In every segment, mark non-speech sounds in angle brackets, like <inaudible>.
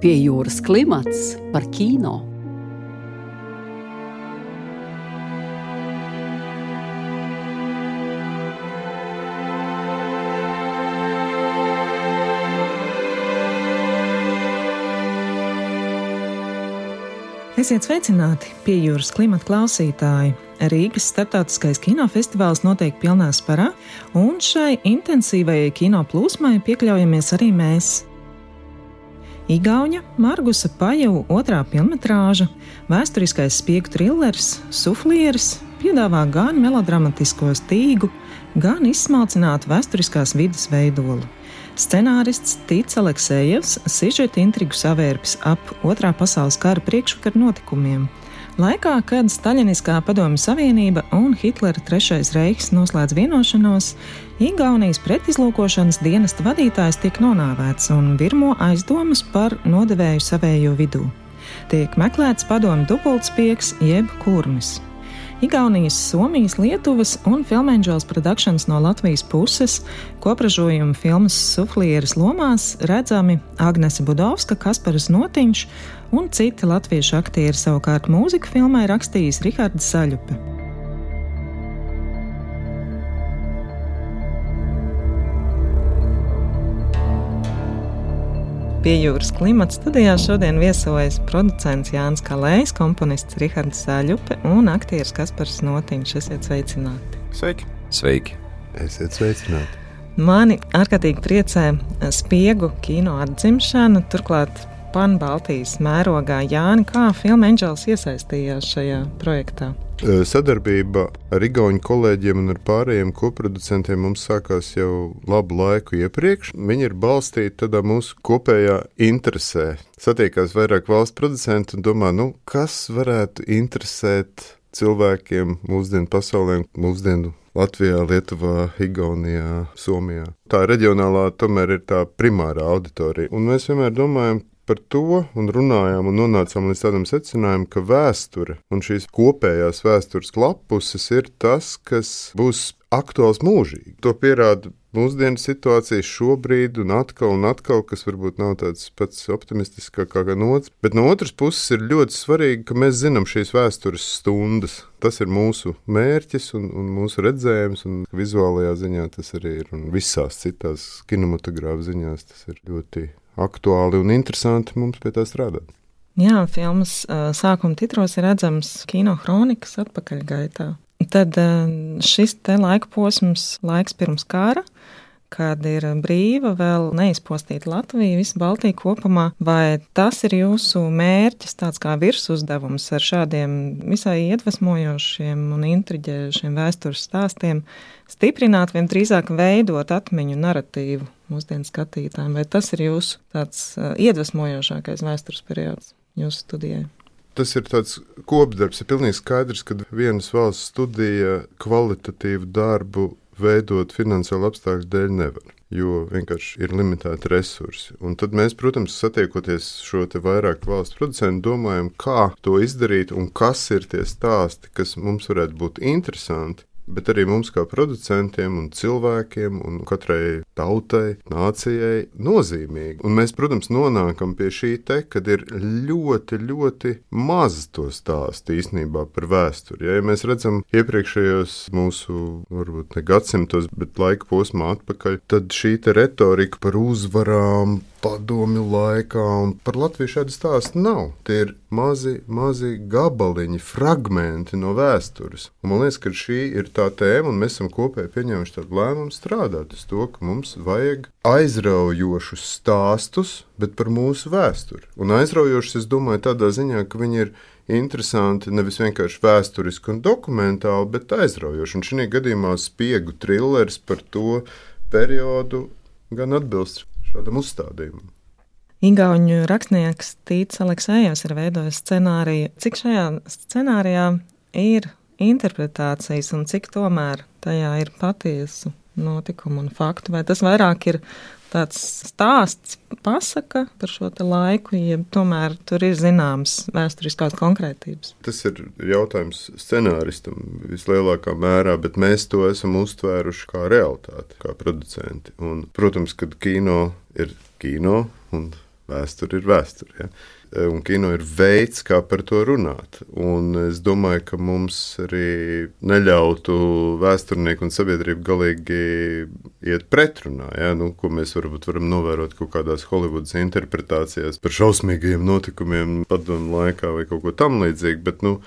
Pie jūras klimats par kino. Esiet sveicināti pie jūras klimata klausītāji. Rīgas starptautiskais kinofestivāls notiek pilnā sparā, un šai intensīvajai kino plūsmai piekļaujamies arī mēs. Igaunija Margusa Pajau otrā filmas, vēsturiskais spiegu trilleris, suflieris piedāvā gan melodramatisko stīgu, gan izsmalcinātu vēsturiskās vidas veidolu. Scenārists Tīts Aleksējevs sižeta intrigu savērpis ap Otrā pasaules kara priekšvakar notikumiem. Laikā, kad Staļiniskā padomju savienība un Hitlera trešais reiks noslēdz vienošanos, Igaunijas pretizlūkošanas dienesta vadītājs tiek nonāvēts un virmo aizdomas par nodevēju savējo vidū. Tiek meklēts padomju dubultspiegs jeb kurmis. Igaunijas, Somijas, Lietuvas un Filmēņģels Productions no Latvijas puses kopražojuma filmas suflieres lomās redzami Agnese Budovska, Kasparas Notiņš un citi latviešu aktieri savukārt mūziku filmai rakstījis Rihards Zaļupe. Pie jūras klimata studijā šodien viesojas producents Jānis Kalējs, komponists Rihards Zāļupe un aktieris Kaspars Notiņš. Esiet sveicināti! Sveiki! Sveiki! Esiet sveicināti! Mani ārkārtīgi priecē spiegu kino atzimšana, turklāt Pan-Baltijas mērogā. Jāni, kā filma Angels iesaistījās šajā projektā? Sadarbība ar Igaunijas kolēģiem un ar pārējiem koproducentiem mums sākās jau labu laiku iepriekš. Viņi ir balstīti tādā mūsu kopējā interesē. Satiekās vairāk valsts producentu un domā, nu, kas varētu interesēt cilvēkiem mūsdienu pasaulē, mūsdienu Latvijā, Lietuvā, Igaunijā, Somijā. Tā reģionālā tomēr ir tā primārā auditorija. Un mēs vienmēr domājam, par to un runājām un nonācām līdz tādam secinājumam, ka vēsture un šīs kopējās vēstures lapuses ir tas, kas būs aktuāls mūžīgi. To pierāda mūsdienu situācija šobrīd, un atkal, un atkal, kas varbūt nav tāds pats optimistiskākais nots. Bet no otras puses ir ļoti svarīgi, ka mēs zinām šīs vēstures stundas. Tas ir mūsu mērķis un, un mūsu redzējums, un vizuālajā ziņā tas arī ir. Un visās citās kinematogrāfijas ziņās tas ir ļoti aktuāli un interesanti mums pie tā strādāt. Jā, filmas sākuma titros ir redzams kino kronikas atpakaļgaitā. Tad šis te laika posms, laiks pirms kara, kad ir brīva, vēl neizpostīta Latvija, visa Baltija kopumā, vai tas ir jūsu mērķis, tāds kā virsuzdevums ar šādiem visai iedvesmojošiem un intriģējošiem vēstures stāstiem, stiprināt, vai drīzāk veidot atmiņu narratīvu mūsdienu skatītājiem, vai tas ir jūsu tāds iedvesmojošākais vēstures periods jūsu studijai? Tas ir tāds kopdarbs. Ir pilnīgi skaidrs, ka vienas valsts studija kvalitatīvu darbu veidot finansiālu apstākļu dēļ nevar. Jo vienkārši ir limitēti resursi. Un tad mēs, protams, satiekoties šo vairāk valstu producentu, domājam, kā to izdarīt un kas ir tie stāsti, kas mums varētu būt interesanti bet arī mums, kā producentiem un cilvēkiem, un katrai tautai, nācijai, nozīmīgi. Un mēs, protams, nonākam pie šī te, kad ir ļoti, ļoti maz to stāstu īstenībā par vēsturi. Ja, ja mēs redzam iepriekšējos mūsu, varbūt ne gadsimtos, bet laika posmā atpakaļ, tad šī retorika par uzvarām, padomju laikā, un par Latviju šādu stāstu nav. Tie ir mazi, mazi gabaliņi, fragmenti no vēstures. Un man liekas, ka šī ir tā tēma, un mēs esam kopēji pieņēmuši tādu lēmumu strādāt uz to, ka mums vajag aizraujošus stāstus, bet par mūsu vēsturi. Un aizraujošus, es domāju, tādā ziņā, ka viņi ir interesanti nevis vienkārši vēsturiski un dokumentāli, bet aizraujoši. Un šī gadījumā spiegu trilleris par to periodu gan atbilst šādam uzstādījumam. Igaunijas rakstnieks Tīts Aleksējevs ir veidojis scenāriju. Cik šajā scenārijā ir interpretācijas un cik tomēr tajā ir patiesu notikumu un faktu? Vai tas vairāk ir tāds stāsts, pasaka par šo laiku, ja tomēr tur ir zināmas vēsturiskās konkrētības? Tas ir jautājums scenāristam vislielākā mērā, bet mēs to esam uztvēruši kā realitāti, kā producenti. Un, protams, kad kino ir kino un vēsture ir vēsture. Ja? Un kino ir veids, kā par to runāt. Un es domāju, ka mums arī neļautu vēsturnieku un sabiedrību galīgi iet pretrunā. Ja? Nu, ko mēs varbūt varam novērot kaut kādās Holivudas interpretācijās par šausmīgajiem notikumiem padomu laikā vai kaut ko tamlīdzīgu. Bet nu,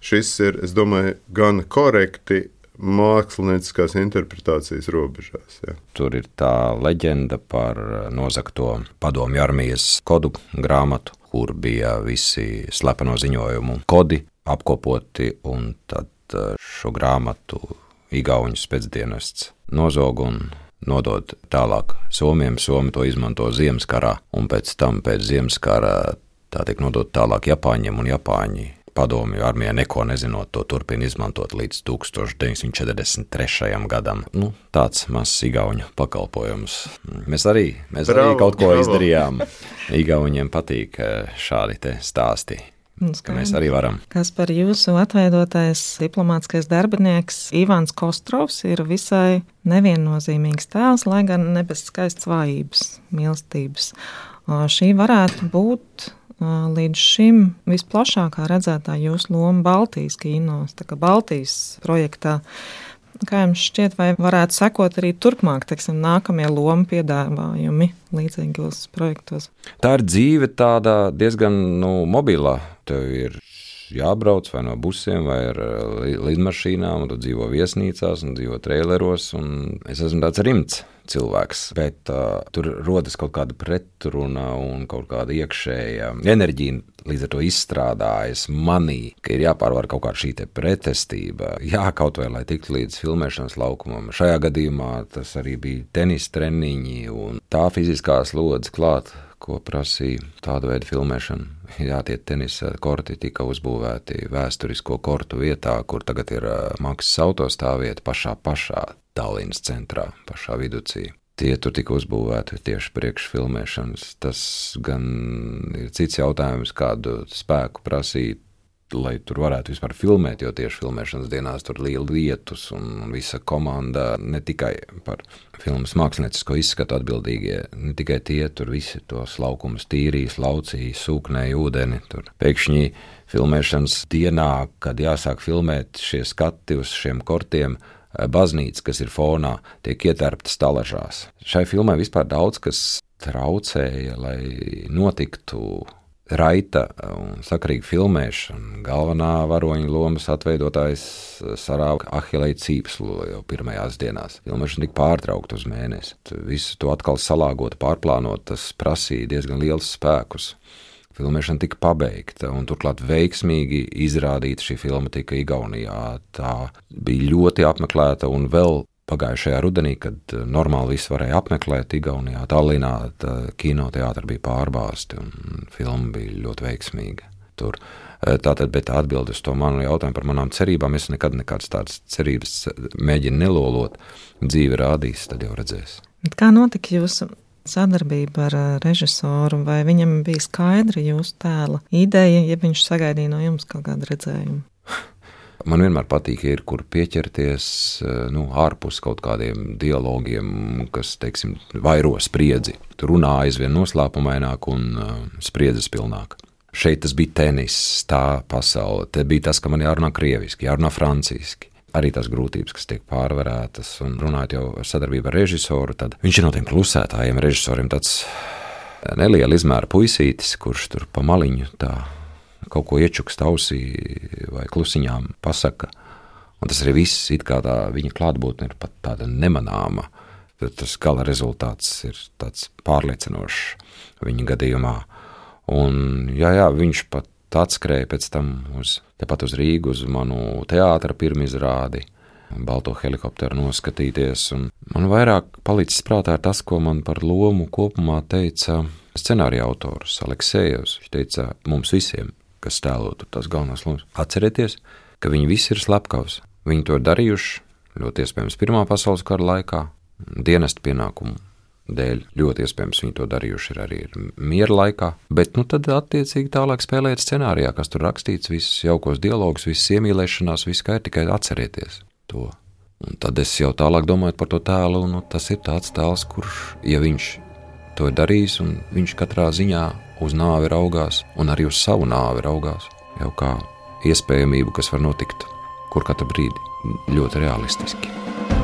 šis ir, es domāju, gan korekti mākslinieckās interpretācijas robežās. Ja. Tur ir tā leģenda par nozagto padomju armijas kodu grāmatu, kur bija visi slepeno ziņojumu kodi apkopoti, un tad eh, šo grāmatu Igaunijas pēcdienests nozog un nodod tālāk Somijam. Somi to izmanto Ziemasskarā, un pēc tam pēc Ziemasskarā tā tiek nodot tālāk Japāņiem, un Japāņi padomju armija neko nezinot, to turpina izmantot līdz 1943. gadam. Nu, tāds mazs igauņu pakalpojums. Mēs arī, mēs bravo, arī kaut ko bravo. izdarījām. Igauniem patīk eh, šādi stāsti. Ka mēs arī varam. Kas par jūsu atveidotais diplomātskais darbinieks Ivans Kostrovs ir visai neviennozīmīgs tēls, lai gan ne bez skaistas vājības, mīlestības. Šī varētu būt līdz šim visplašākā redzētā jūsu loma Baltijas kinos, tā kā Baltijas projektā. Kā jums šķiet, vai varētu sekot arī turpmāk, teiksim, nākamie lomu piedāvājumi līdzīgos projektos? Tā ir dzīve tāda diezgan nu, mobilā. Tev ir jābrauc vai no busiem, vai ar lidmašīnām, un tu dzīvo viesnīcās, un dzīvo traileros. Un es esmu tāds rimts cilvēks, bet uh, tur rodas kaut kāda pretruna un kaut kāda iekšēja enerģija. Līdz ar to izstrādājas manī, ka ir jāpārvar kaut kāda šī pretestība. Jā, kaut vai lai tiktu līdz filmēšanas laukumam. Šajā gadījumā tas arī bija tenis treniņi un tā fiziskā slodze klāt, ko prasīja tāda veida filmēšana. Jā, tie tenisa korti tika uzbūvēti vēsturisko kortu vietā, kur tagad ir maksas autostāvvieta pašā pašā Tallinas centrā, pašā viducī. Tie tur tika uzbūvēti tieši priekšfilmēšanas. Tas gan ir cits jautājums, kādu spēku prasīt, lai tur varētu vispār filmēt, jo tieši filmēšanas dienās tur bija lietus un visa komanda, ne tikai par filmas māksliniecisko izskatu atbildīgie, ne tikai tie tur visi tos laukumus tīrīs, laucīja, sūknēja ūdeni. Tur pēkšņi filmēšanas dienā, kad jāsāk filmēt šie skati uz šiem kortiem, Eh, baznīca, kas ir fonā, tiek ietērpta stalažās. Šai filmai vispār daudz kas traucēja, lai notiktu raita un sakarīga filmēšana. Galvenā varoņa lomas atveidotājs sarāva ahilēju cīpslu jau pirmajās dienās. Filmēšana tika pārtraukta uz mēnesi. Visu to atkal salāgot, pārplānot, tas prasīja diezgan liels spēkus. Filmēšana tika pabeigta, un turklāt veiksmīgi izrādīta šī filma tika Igaunijā. Tā bija ļoti apmeklēta un vēl pagājušajā rudenī, kad normāli viss varēja apmeklēt Igaunijā, Tallinā, kinoteātri bija pārbāzti un filma bija ļoti veiksmīga. Tur. Tātad, bet atbildi uz to manu jautājumu par manām cerībām, es nekad nekādas tādas cerības mēģinu nelolot. Dzīve rādīs, tad jau redzēs. Kā notika jūsu sadarbība ar režisoru, vai viņam bija skaidra jūsu tēla ideja, ja viņš sagaidīja no jums kaut kādu redzējumu? Man vienmēr patīk, ja ir kur pieķerties nu, ārpus kaut kādiem dialogiem, kas, teiksim, vairo spriedzi. Tur runā aizvien noslēpumaināk un uh, spriedzes pilnāk. Šeit tas bija tenis, tā pasaule. Te bija tas, ka man jārunā krieviski, jārunā franciski arī tās grūtības, kas tiek pārvarētas. Un runājot jau ar sadarbību ar režisoru, tad viņš ir no tiem klusētājiem, režisoriem tāds neliela izmēra puisītis, kurš tur pa maliņu tā kaut ko iečukst ausī vai klusiņām pasaka. Un tas arī viss, it kā tā viņa klātbūtne ir pat tāda nemanāma. Tas gala rezultāts ir tāds pārliecinošs viņa gadījumā. Un, jā, jā, viņš pat atskrēja pēc tam uz, tepat uz Rīgu, uz manu teātra pirmizrādi, balto helikopteru noskatīties. Man vairāk palicis prātā tas, ko man par lomu kopumā teica scenārija autors Aleksējevs. Viņš teica mums visiem, kas tēlotu tās galvenās lomas, atcerieties, ka viņi visi ir slepkavs. Viņi to darījuši ļoti iespējams Pirmā pasaules kara laikā, dienesta pienākumu dēļ. Ļoti iespējams, viņi to darījuši arī miera laikā. Bet nu, tad, attiecīgi, tālāk spēlēt scenārijā, kas tur rakstīts, visas jaukos dialogus, visas iemīlēšanās, viss kā ir tikai atcerieties to. Un tad es jau tālāk domāju par to tēlu, nu, tas ir tāds tēls, kurš, ja viņš to ir darījis, un viņš katrā ziņā uz nāvi raugās, un arī uz savu nāvi raugās. Jau kā iespējamību, kas var notikt, kur katru brīdi ļoti realistiski.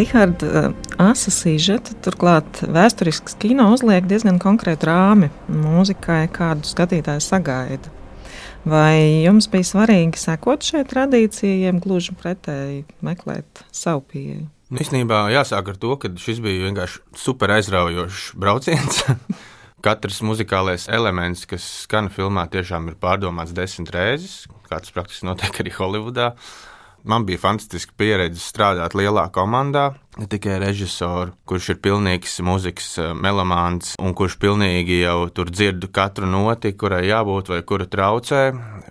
Rihards, eh, asa sižeta, turklāt vēsturisks kino uzliek diezgan konkrētu rāmi mūzikai, kādu skatītājs sagaida. Vai jums bija svarīgi sekot šai tradīcijai, gluži pretēji meklēt savu pieeju? Īstenībā jāsāk ar to, ka šis bija vienkārši super aizraujošs brauciens. <laughs> Katrs muzikālais elements, kas skan filmā, tiešām ir pārdomāts desmit reizes, kā tas praktiski notiek arī Holivudā. Man bija fantastiska pieredze strādāt lielā komandā, ne tikai režisoru, kurš ir pilnīgs mūzikas eh, melomāns un kurš pilnīgi jau tur dzird katru noti, kurai jābūt vai kura traucē,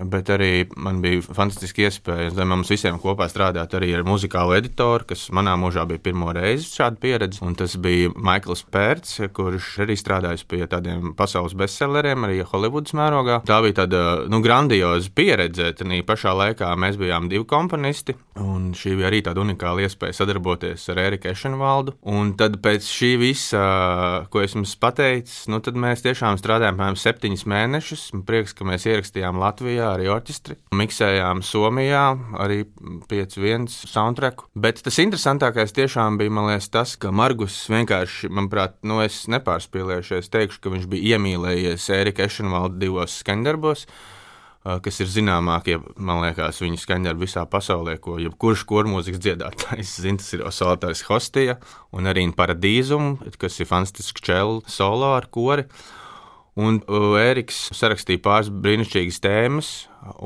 bet arī man bija fantastiski iespēja, lai mums visiem kopā strādāt arī ar muzikālu editoru, kas manā mūžā bija pirmo reizi šāda pieredze, un tas bija Maikls Pērts, kurš arī strādājis pie tādiem pasaules bestselleriem, arī Holivudas mērogā. Tā bija tāda, nu, grandioza pieredze, tad pašā laikā mēs bijām divi komponisti, un šī bija arī tāda unikāla iespēja sadarboties ar Eriku Ešenvaldu. Un tad pēc šī visa, ko es jums pateicu, nu, tad mēs tiešām strādājām apmēram septiņus mēnešus. Man prieks, ka mēs ierakstījām Latvijā arī orķestri, miksējām Somijā arī 5-1 soundtracku. Bet tas interesantākais tiešām bija, man liekas, tas, ka Margus vienkārši, manuprāt, nu, es nepārspīlēšu, es teikšu, ka viņš bija iemīlējies Erika Ešenvalda divos skandarbos kas ir zināmākie, man liekas, viņa skaņdarbi visā pasaulē, ko jebkurš kormūzikas dziedātājs <laughs> zina. Tas ir Osolitārs Hostija un arī Paradīzum, kas ir fantastisks čelu solo ar kori. Un Ēriks sarakstīja pāris brīnišķīgas tēmas,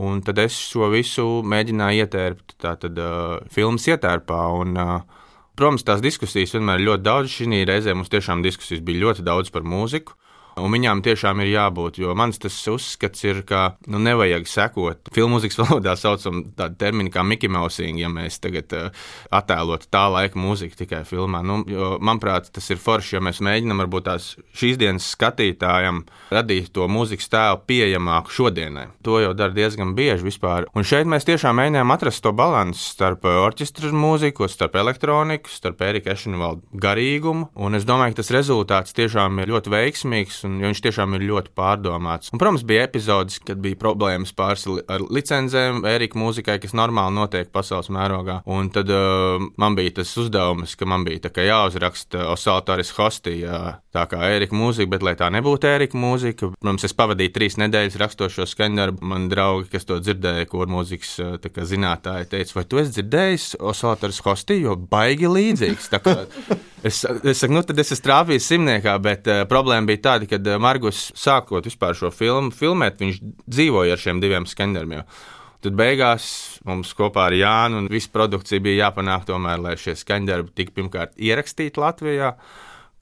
un tad es šo visu mēģināju ietērpt tātad, uh, filmas ietērpā. Un, uh, protams, tās diskusijas vienmēr ir ļoti daudz. Šī reizē mums tiešām diskusijas bija ļoti daudz par mūziku. Un viņām tiešām ir jābūt, jo mans tas uzskats ir, ka nu, nevajag sekot. Filmu mūzikas <laughs> valodā saucam tādu terminu kā Mousing, ja mēs tagad uh, attēlotu tā laika mūziku tikai filmā. Nu, jo, manuprāt, tas ir forši, jo mēs mēģinām varbūt tās šīs dienas skatītājam radīt to mūzikas tēlu pieejamāku šodienai. To jau dara diezgan bieži vispār. Un šeit mēs tiešām mēģinām atrast to līdzsvaru starp orķestra mūziku, starp elektroniku, starp Erika Ešenvalda garīgumu. Un es domāju, ka tas rezultāts tiešām ir ļoti veiksmīgs un viņš tiešām ir ļoti pārdomāts. Un, protams, bija epizodes, kad bija problēmas pāris ar licencēm, Erika mūzikai, kas normāli notiek pasaules mērogā. Un tad uh, man bija tas uzdevums, ka man bija jāuzraksta Osaltāris Hostija, tā kā Erika mūzika, bet lai tā nebūtu Erika mūzika, protams, es pavadīju trīs nedēļas rakstot šo skaņdarbu. Man draugi, kas to dzirdēja, kur mūzikas uh, zinātāji teica, vai tu esi dzirdējis Osaltāris Hostiju, jo baigi līdzīgs. <laughs> Es, es saku, nu tad es esmu trāpījis simniekā, bet uh, problēma bija tāda, kad uh, Margus sākot vispār šo filmu filmēt, viņš dzīvoja ar šiem diviem skandariem. Tad beigās mums kopā ar Jānu un visu produkciju bija jāpanāk tomēr, lai šie skaņdarbi tiktu pirmkārt ierakstīti Latvijā.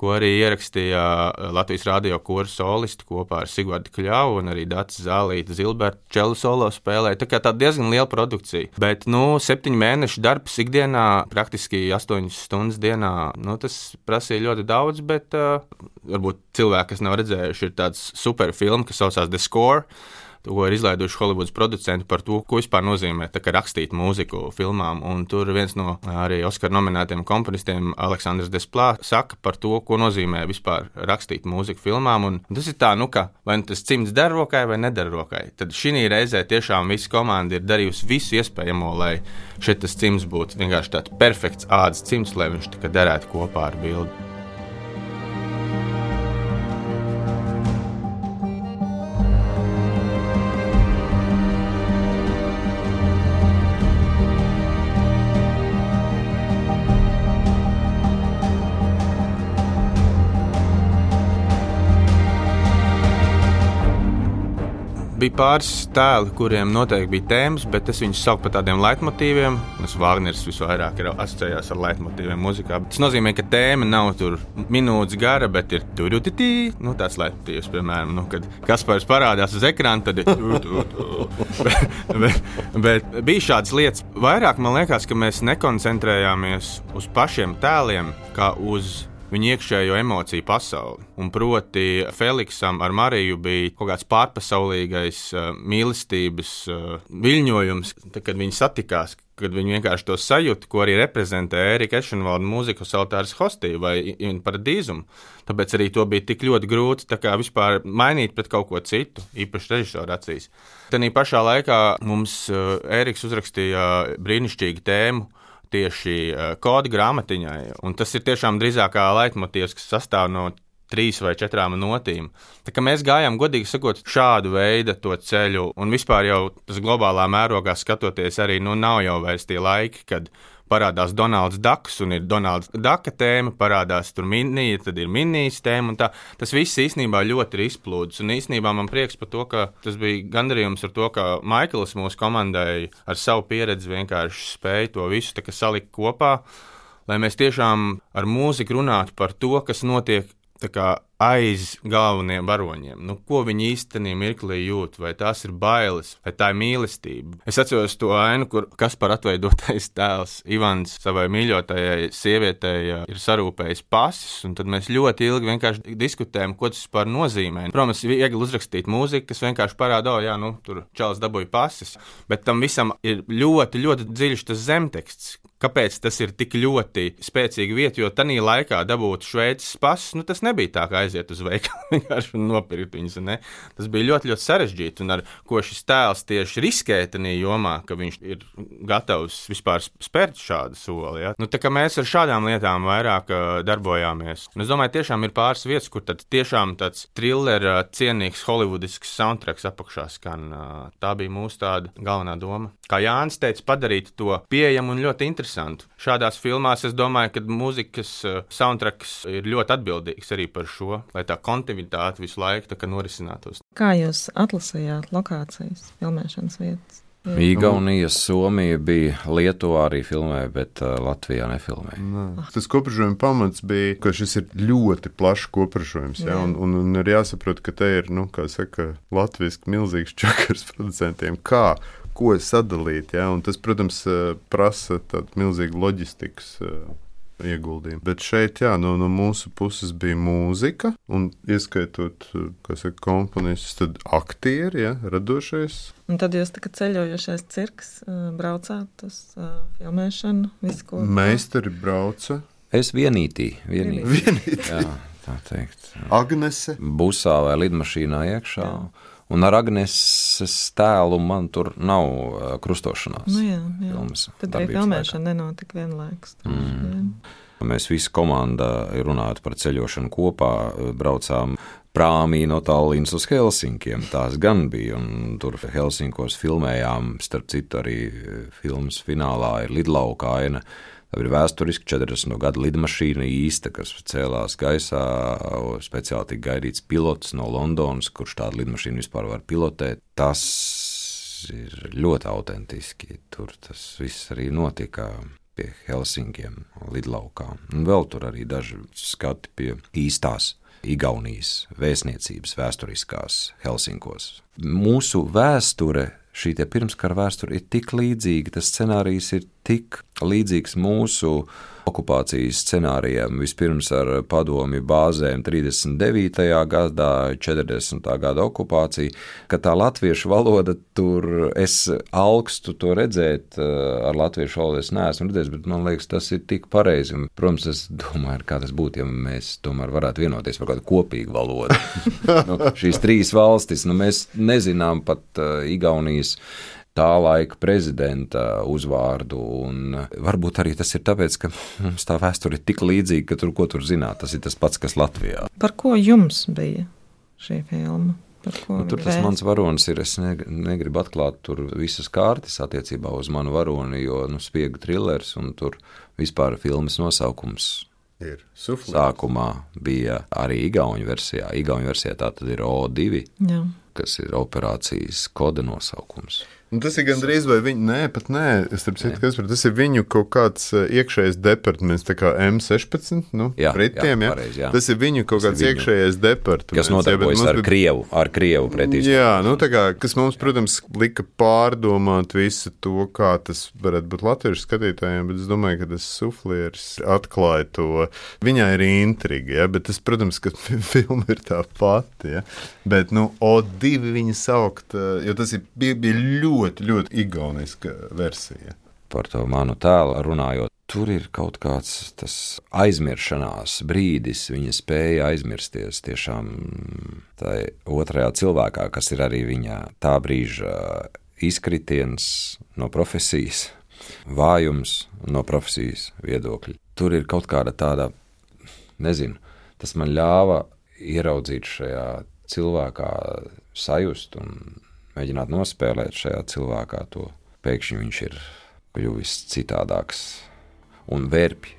Ko arī ierakstīja uh, Latvijas radio kursu solisti kopā ar Sigvardu Kļavu un arī Dācis Zālīti Zilbertu čelu solo spēlē. Tā kā tā diezgan liela produkcija. Bet, nu, septiņu mēnešu darbs ikdienā, praktiski astoņas stundas dienā, nu, tas prasīja ļoti daudz, bet uh, varbūt cilvēki, kas nav redzējuši, ir tāds super filma, kas saucās The Score ko ir izlaiduši Holivudas producenti par to, ko vispār nozīmē rakstīt mūziku filmām. Un tur viens no arī Oskara nominētiem komponistiem, Aleksandrs Desplā, saka par to, ko nozīmē vispār rakstīt mūziku filmām. Un tas ir tā, nu, ka vai nu tas cimds der rokai vai neder rokai. Tad šī reizē tiešām visa komanda ir darījusi visu iespējamo, lai tas cimds būtu vienkārši tāds perfekts ādas cimds, lai viņš derētu kopā ar bildi. Bija pāris tēli, kuriem noteikti bija tēmas, bet es viņus saucu par tādiem leitmotīviem. Tas Vāgners visvairāk ir asociējās ar leitmotīviem mūzikā. Tas nozīmē, ka tēma nav tur minūtes gara, bet ir tur jau tī, nu, tāds leitmotīvs, piemēram, nu, kad Kaspars parādās uz ekrāna, tad ir tu, tu, tu. <laughs> bet, bet, bet bija šādas lietas. Vairāk man liekas, ka mēs nekoncentrējāmies uz pašiem tēliem, kā uz viņa iekšējo emociju pasauli. Un proti, Feliksam ar Mariju bija kaut kāds pārpasaulīgais uh, mīlestības uh, viļņojums, tad, kad viņi satikās. Kad viņi vienkārši to sajūta, ko arī reprezentē Erika Ešenvalda mūzika, Saltāras Hostija vai Paradīzumu. Tāpēc arī to bija tik ļoti grūti vispār mainīt pret kaut ko citu, īpaši režisora acīs. Tad pašā laikā mums Eriks uzrakstīja brīnišķīgu tēmu, tieši eh, kodu grāmatiņai. Un tas ir tiešām drīzāk kā leitmotīvs, kas sastāv no trīs vai četrām notīm. Tā kā mēs gājām, godīgi sakot, šādu veidu ceļu, un vispār jau tas globālā mērogā skatoties, arī nu, nav jau vairs tie laiki, kad parādās Donalds Daks, un ir Donalds Daka tēma, parādās tur minija, tad ir minijas tēma. Tā, tas viss īstenībā ļoti ir izplūdis. Un īstenībā man prieks par to, ka tas bija gandarījums ar to, ka Maikls mūsu komandai ar savu pieredzi vienkārši spēja to visu salikt kopā. Lai mēs tiešām ar mūziku runātu par to, kas notiek така aiz galvenajiem varoņiem. Nu, ko viņi īstenībā mirklī jūt, vai tās ir bailes, vai tā ir mīlestība. Es atceros to ainu, kur kas par atveidotais tēls Ivans savai mīļotajai sievietei ir sarūpējis pasis, un tad mēs ļoti ilgi vienkārši diskutējam, ko tas vispār nozīmē. Protams, ir viegli uzrakstīt mūziku, kas vienkārši parāda, oh, jā, nu, tur čels dabūja pasis, bet tam visam ir ļoti, ļoti dziļš tas zemteksts, Kāpēc tas ir tik ļoti spēcīga vieta? Jo tajā laikā dabūt šveicis pasis, nu, tas nebija tā, kā aiziet uz veikalu <laughs> vienkārši nopirkt viņus. Ne? Tas bija ļoti, ļoti sarežģīti. Un ar ko šis tēls tieši riskē tajā jomā, ka viņš ir gatavs vispār spērt šādu soli. Ja? Nu, tā kā mēs ar šādām lietām vairāk uh, darbojāmies. Un es domāju, tiešām ir pāris vietas, kur tiešām tāds thriller, uh, cienīgs holivudisks soundtracks apakšā skan. Uh, tā bija mūsu tāda galvenā doma. Kā Jānis teica, padarīt to pieejamu un ļoti interesantu. Šādās filmās es domāju, ka mūzikas soundtracks ir ļoti atbildīgs arī par šo, lai tā kontinuitāte visu laiku norisinātos. Kā jūs atlasījāt lokācijas, filmēšanas vietas? Igaunija, Somija bija Lietuvā arī filmēja, bet uh, Latvijā nefilmēja. Nē. Tas kopražojuma pamats bija, ka šis ir ļoti plašs kopražojums. Ja, un, un, un ir jāsaprot, ka te ir, nu, kā saka, latviešu milzīgs čakars <laughs> producentiem. Kā ko sadalīt. Ja? Un tas, protams, eh, prasa tādu milzīgu loģistikas eh, ieguldījumu. Bet šeit, jā, no, no mūsu puses bija mūzika, un ieskaitot eh, saka, komponistus, tad aktieri, ja, radošais. Un tad jūs tā kā ceļojošais cirks braucāt uz filmēšanu, visu ko. Meistari brauca. Es vienītī, vienītī. vienītī. jā, tā teikt. Agnese. Busā vai lidmašīnā iekšā. Jā. Un ar Agnēs tēlu man tur nav uh, krustošanās. Nu jā, jā. Filmas, Tad arī filmēšana nenotika vienlaikus. Mm. Mēs visi komanda runājot par ceļošanu kopā, braucām prāmī no Tallinas uz Helsinkiem. Tās gan bija, un tur Helsinkos filmējām, starp citu, arī filmas finālā ir lidlauka aina Tā ir vēsturiski 40 gadu lidmašīna īsta, kas cēlās gaisā. Speciāli tika gaidīts pilots no Londonas, kurš tādu lidmašīnu vispār var pilotēt. Tas ir ļoti autentiski. Tur tas viss arī notika pie Helsinkiem, lidlaukā. Un vēl tur arī daži skati pie īstās Igaunijas vēstniecības vēsturiskās Helsinkos. Mūsu vēsture šī pirmskara vēsture ir tik līdzīga, tas scenārijs ir tik līdzīgs mūsu okupācijas scenārijiem. Vispirms ar padomju bāzēm 39. gadā, 40. gada okupācija, ka tā latviešu valoda tur es augstu to redzēt eh, ar latviešu valodu. Es neesmu redzējis, bet man liekas, tas ir tik pareizi. Un, protams, es domāju, kā tas būtu, ja mēs tomēr varētu vienoties par kādu kopīgu valodu. <laughs> nu, šīs trīs valstis, nu, mēs nezinām pat uh, Igaunijas tā laika prezidenta uzvārdu. Varbūt arī tas ir tāpēc, ka <laughs> mums tā vēsture ir tik līdzīga, ka tur ko tur zināt, tas ir tas pats, kas Latvijā. Par ko jums bija šī filma? Nu, tur tas mans varonis ir. Es negribu atklāt tur visas kārtas attiecībā uz manu varoni, jo nu, spiegu trillers un tur vispār filmas nosaukums ir suflēts. Sākumā bija arī Igaunijas versijā. Igaunijas versijā tā tad ir O2. Jā. kas ir operācijas koda nosaukums. Nu, tas ir gandrīz vai viņa, nē, pat nē, es saprotu, kas par tas ir viņu kaut kāds uh, iekšējais departaments, tā kā M16, nu, Jā, Britiem, jā, jā. pareizi, jā. Tas ir viņu kaut kāds viņu- iekšējais departaments. Kas jā, bet nodarbojas mums ar bija- Krievu, ar Krievu pretī. Jā, nu, tā kā, kas mums, protams, lika pārdomāt visu to, kā tas varētu būt latviešu skatītājiem, bet es domāju, ka tas suflieris atklāja to. Viņai ir intriga, ja, bet tas, protams, ka <laughs> filma ir tā pati. Ja. Bet, nu, O2 viņa saukt, eh, jo tas ir, bija, bija ļoti, ļoti igauniska versija. par to manu tēlu runājot. Tur ir kaut kāds tas aizmiršanās brīdis, viņa spēja aizmirsties tiešām tajā otrajā cilvēkā, kas ir arī viņa tā brīža izkritiens no profesijas, vājums no profesijas viedokļa. Tur ir kaut kāda tāda, nezinu, tas man ļāva ieraudzīt šajā cilvēkā, sajust un mēģināt nospēlēt šajā cilvēkā to. Pēkšņi viņš ir kļuvis citādāks un vērpj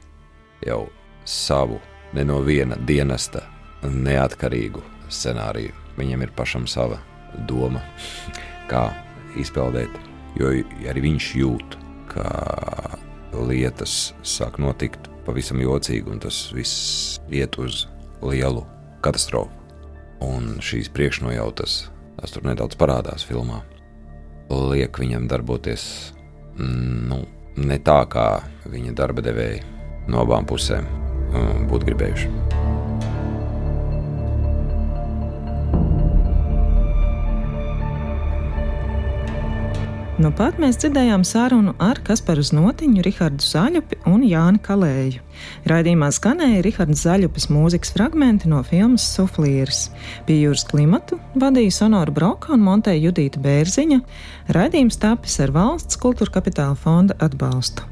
jau savu ne no viena dienesta neatkarīgu scenāriju. Viņam ir pašam sava doma, <laughs> kā izpildīt, jo arī viņš jūt, ka lietas sāk notikt pavisam jocīgi, un tas viss iet uz lielu katastrofu. Un šīs priekšnojautas, tas tur nedaudz parādās filmā, liek viņam darboties mm, nu, ne tā, kā viņa darba devēji no abām pusēm mm, būtu gribējuši. Nu pat mēs dzirdējām sarunu ar Kasparu Znotiņu, Rihardu Zaļupi un Jāni Kalēju. Raidījumā skanēja Rihards Zaļupis mūzikas fragmenti no filmas Suflīrs. Pie jūras klimatu vadīja Sonora Broka un Monteja Judīta Bērziņa. Raidījums tapis ar valsts kultūra kapitāla fonda atbalstu.